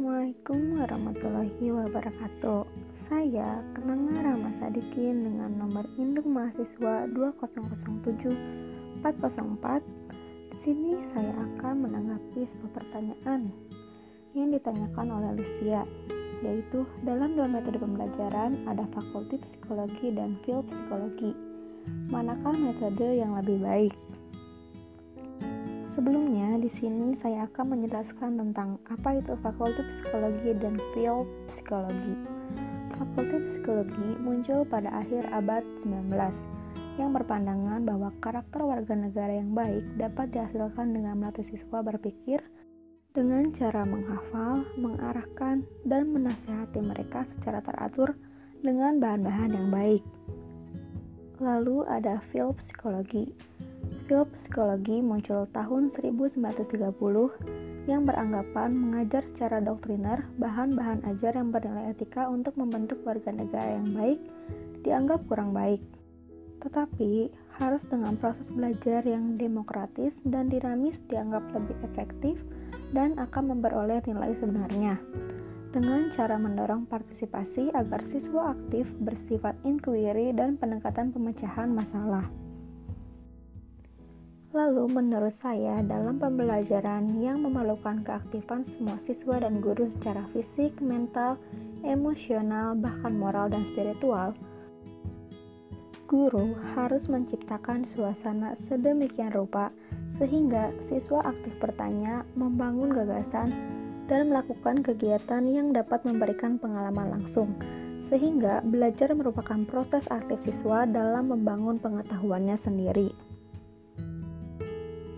Assalamualaikum warahmatullahi wabarakatuh. Saya Kenanga Rama Sadikin dengan nomor induk mahasiswa 2007404. Di sini saya akan menanggapi sebuah pertanyaan yang ditanyakan oleh Lucia, yaitu dalam dua metode pembelajaran ada fakulti psikologi dan field psikologi. Manakah metode yang lebih baik? Sebelumnya, di sini saya akan menjelaskan tentang apa itu Fakulti Psikologi dan Field Psikologi. Fakulti Psikologi muncul pada akhir abad 19 yang berpandangan bahwa karakter warga negara yang baik dapat dihasilkan dengan melatih siswa berpikir dengan cara menghafal, mengarahkan, dan menasihati mereka secara teratur dengan bahan-bahan yang baik. Lalu ada field psikologi Field psikologi muncul tahun 1930 yang beranggapan mengajar secara doktriner bahan-bahan ajar yang bernilai etika untuk membentuk warga negara yang baik dianggap kurang baik. Tetapi harus dengan proses belajar yang demokratis dan dinamis dianggap lebih efektif dan akan memperoleh nilai sebenarnya dengan cara mendorong partisipasi agar siswa aktif bersifat inquiry dan pendekatan pemecahan masalah. Lalu, menurut saya, dalam pembelajaran yang memerlukan keaktifan semua siswa dan guru secara fisik, mental, emosional, bahkan moral dan spiritual, guru harus menciptakan suasana sedemikian rupa sehingga siswa aktif bertanya, membangun gagasan, dan melakukan kegiatan yang dapat memberikan pengalaman langsung, sehingga belajar merupakan proses aktif siswa dalam membangun pengetahuannya sendiri.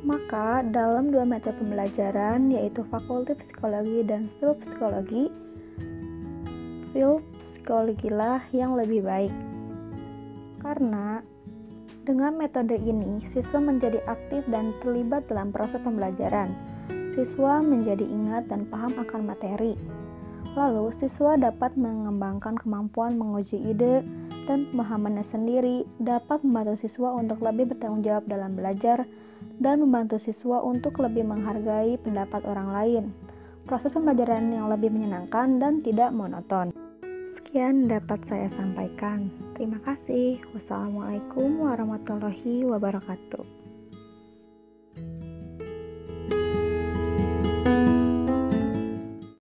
Maka, dalam dua metode pembelajaran, yaitu Fakulti Psikologi dan Field Psikologi, Field Psikologilah yang lebih baik. Karena dengan metode ini, siswa menjadi aktif dan terlibat dalam proses pembelajaran. Siswa menjadi ingat dan paham akan materi. Lalu, siswa dapat mengembangkan kemampuan menguji ide dan pemahamannya sendiri, dapat membantu siswa untuk lebih bertanggung jawab dalam belajar, dan membantu siswa untuk lebih menghargai pendapat orang lain. Proses pembelajaran yang lebih menyenangkan dan tidak monoton. Sekian dapat saya sampaikan. Terima kasih. Wassalamualaikum warahmatullahi wabarakatuh.